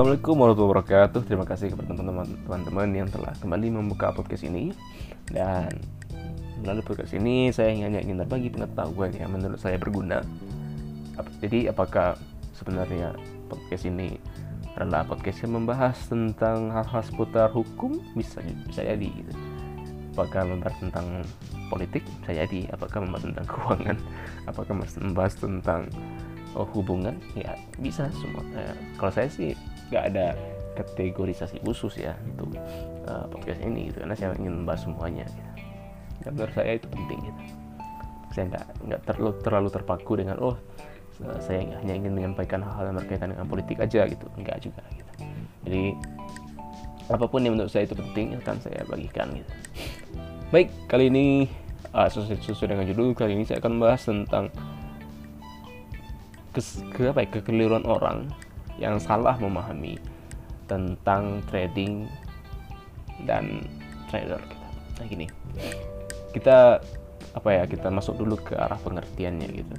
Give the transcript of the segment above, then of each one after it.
Assalamualaikum warahmatullahi wabarakatuh. Terima kasih kepada teman-teman yang telah kembali membuka podcast ini. Dan melalui podcast ini saya hanya ingin berbagi pengetahuan yang menurut saya berguna. Jadi apakah sebenarnya podcast ini adalah podcast yang membahas tentang hal-hal seputar hukum? Bisa bisa jadi. Gitu. Apakah membahas tentang politik? Bisa jadi, apakah membahas tentang keuangan, apakah membahas tentang oh, hubungan? Ya bisa semua. Eh, kalau saya sih nggak ada kategorisasi khusus ya untuk uh, podcast ini gitu. Karena saya ingin membahas semuanya gitu. dan menurut saya itu penting gitu. Saya nggak nggak terlalu terlalu terpaku dengan oh saya hanya ingin menyampaikan hal-hal yang berkaitan dengan politik aja gitu. Enggak juga gitu. Jadi apa pun yang menurut saya itu penting akan saya bagikan gitu. Baik kali ini uh, sesuai, sesuai dengan judul kali ini saya akan membahas tentang kes, ke apa ya, kekeliruan orang yang salah memahami tentang trading dan trader gitu. Nah gini, kita apa ya kita masuk dulu ke arah pengertiannya gitu.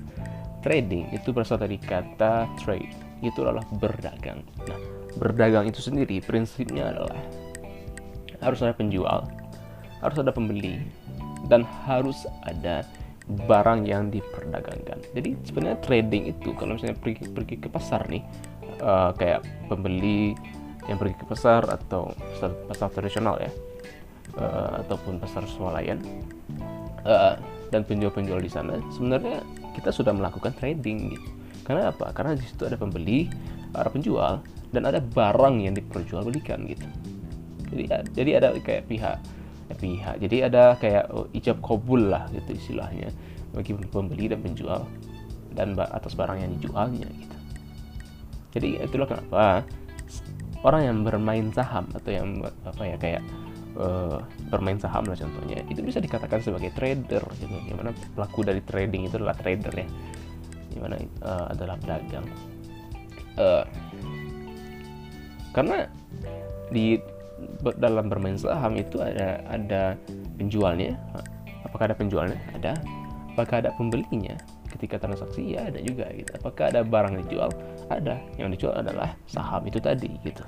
Trading itu berasal dari kata trade, itu adalah berdagang. Nah, berdagang itu sendiri prinsipnya adalah harus ada penjual, harus ada pembeli, dan harus ada barang yang diperdagangkan. Jadi sebenarnya trading itu kalau misalnya pergi pergi ke pasar nih, uh, kayak pembeli yang pergi ke pasar atau pasar, pasar tradisional ya, uh, ataupun pasar swalayan uh, dan penjual-penjual di sana, sebenarnya kita sudah melakukan trading gitu. Karena apa? Karena di situ ada pembeli, ada penjual, dan ada barang yang diperjualbelikan gitu. Jadi, jadi ada kayak pihak pihak. Jadi ada kayak oh, ijab kabul lah gitu istilahnya bagi pembeli dan penjual dan atas barang yang dijualnya gitu. Jadi itulah kenapa orang yang bermain saham atau yang apa ya kayak uh, bermain saham lah contohnya itu bisa dikatakan sebagai trader gitu. Gimana pelaku dari trading itu adalah trader ya. Gimana uh, adalah pedagang. Uh, karena di dalam bermain saham itu ada ada penjualnya apakah ada penjualnya ada apakah ada pembelinya ketika transaksi ya ada juga gitu. Apakah ada barang yang dijual? Ada. Yang dijual adalah saham itu tadi gitu.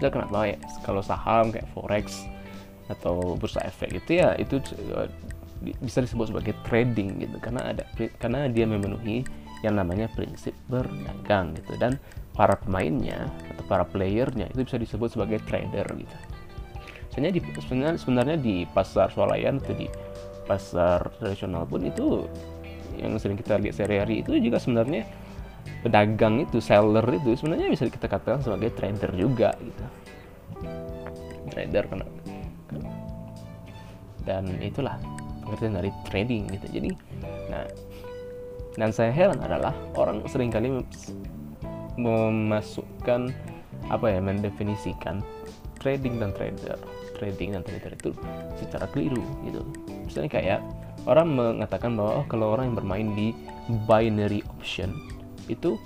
Itu kenapa ya? Kalau saham kayak forex atau bursa efek itu ya itu eh, bisa disebut sebagai trading gitu. Karena ada karena dia memenuhi yang namanya prinsip berdagang gitu. Dan para pemainnya atau para playernya itu bisa disebut sebagai trader gitu. Sebenarnya di sebenarnya, sebenarnya di pasar swalayan atau di pasar tradisional pun itu yang sering kita lihat sehari-hari itu juga sebenarnya pedagang itu seller itu sebenarnya bisa kita katakan sebagai trader juga gitu. Trader karena dan itulah pengertian dari trading gitu. Jadi nah dan saya heran adalah orang sering kali memasukkan apa ya mendefinisikan trading dan trader trading dan trader itu secara keliru gitu misalnya kayak orang mengatakan bahwa oh kalau orang yang bermain di binary option itu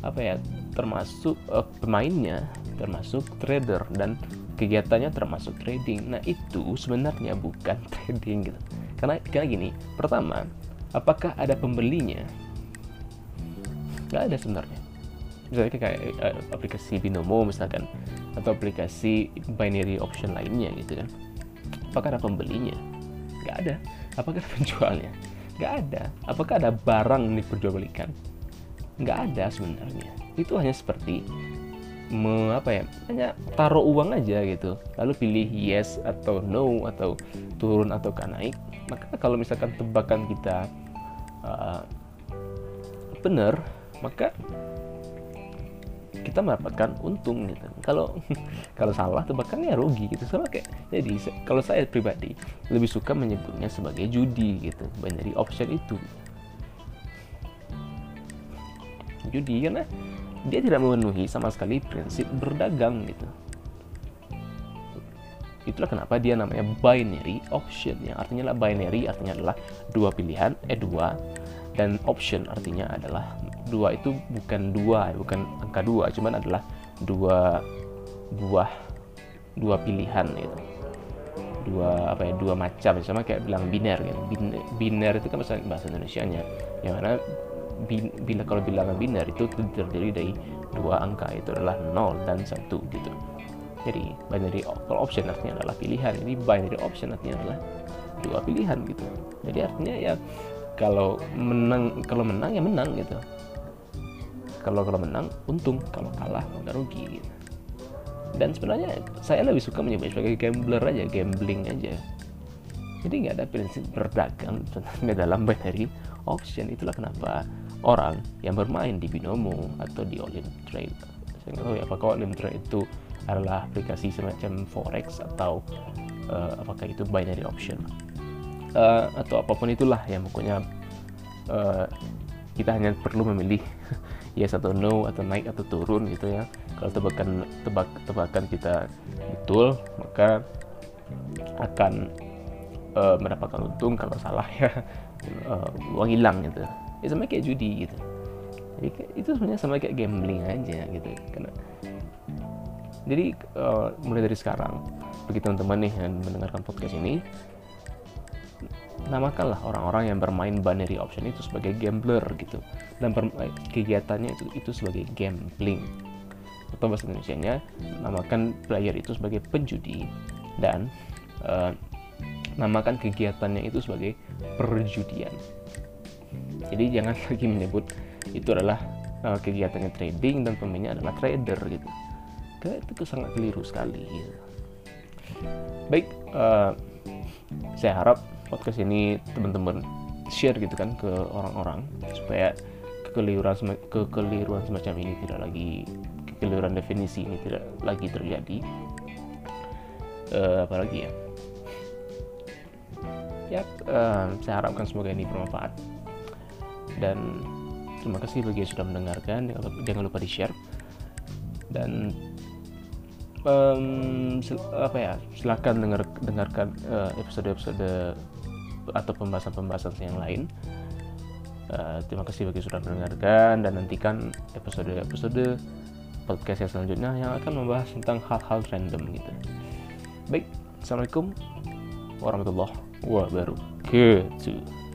apa ya termasuk uh, pemainnya termasuk trader dan kegiatannya termasuk trading. Nah itu sebenarnya bukan trading gitu. Karena karena gini pertama apakah ada pembelinya? Nggak ada sebenarnya. Misalnya kayak uh, aplikasi binomo misalkan atau aplikasi binary option lainnya gitu kan. Apakah ada pembelinya? Nggak ada apakah ada penjualnya? Nggak ada. Apakah ada barang yang diperjualbelikan? Nggak ada sebenarnya. Itu hanya seperti me, apa ya hanya taruh uang aja gitu. Lalu pilih yes atau no atau turun atau naik. Maka kalau misalkan tebakan kita uh, benar maka kita mendapatkan untung gitu. Kalau kalau salah tebakannya rugi gitu. Sama kayak jadi kalau saya pribadi lebih suka menyebutnya sebagai judi gitu. Binary option itu. Judi karena dia tidak memenuhi sama sekali prinsip berdagang gitu. Itulah kenapa dia namanya binary option yang artinya adalah binary artinya adalah dua pilihan eh dua dan option artinya adalah dua itu bukan dua bukan angka dua cuman adalah dua buah dua pilihan gitu. Dua apa ya dua macam sama kayak bilang biner kan. Biner, biner itu kan bahasa bahasa Indonesia nya yang mana bila kalau bilangan biner itu terdiri dari dua angka itu adalah 0 dan 1 gitu. Jadi binary kalau option artinya adalah pilihan. Ini binary option artinya adalah dua pilihan gitu. Jadi artinya ya kalau menang kalau menang ya menang gitu kalau kalau menang untung. Kalau kalah udah rugi. Gitu. dan sebenarnya saya lebih suka menyebut sebagai gambler aja gambling aja. Jadi nggak ada prinsip berdagang sebenarnya dalam binary auction. Itulah kenapa orang yang bermain di binomo atau di all trade saya nggak tahu ya apakah all trade itu adalah aplikasi semacam forex atau uh, apakah itu binary option? Uh, atau apa pun itulah yang pokoknya uh, kita hanya perlu memilih yes atau no atau naik atau turun gitu ya. Kalau tebakan tebak tebakan kita betul maka akan uh, mendapatkan untung kalau salah ya. Uh, uang hilang gitu. Ya sama kayak judi gitu. Jadi itu sebenarnya sama kayak gambling aja gitu. Karena jadi uh, mulai dari sekarang bagi teman-teman nih yang mendengarkan podcast ini namakanlah orang-orang yang bermain binary option itu sebagai gambler gitu. Dan kegiatannya itu itu sebagai gambling. Atau bahasa Indonesia-nya namakan player itu sebagai penjudi. Dan uh, namakan kegiatannya itu sebagai perjudian. Jadi jangan lagi menyebut itu adalah uh, kegiatannya trading dan pemainnya adalah trader gitu. Itu sangat keliru sekali. Baik uh, saya harap podcast ini teman-teman share gitu kan ke orang-orang supaya kekeliruan kekeliruan semacam ini tidak lagi kekeliruan definisi ini tidak lagi terjadi. Uh, apalagi ya? Ya uh, saya harapkan semoga ini bermanfaat. Dan terima kasih bagi yang sudah mendengarkan. Jangan lupa di share dan um, apa ya? Silakan dengar dengarkan uh, episode-episode atau pembahasan-pembahasan yang lain. Uh, terima kasih bagi sudah mendengarkan dan nantikan episode-episode podcast yang selanjutnya yang akan membahas tentang hal-hal random gitu. Baik, assalamualaikum warahmatullahi wabarakatuh.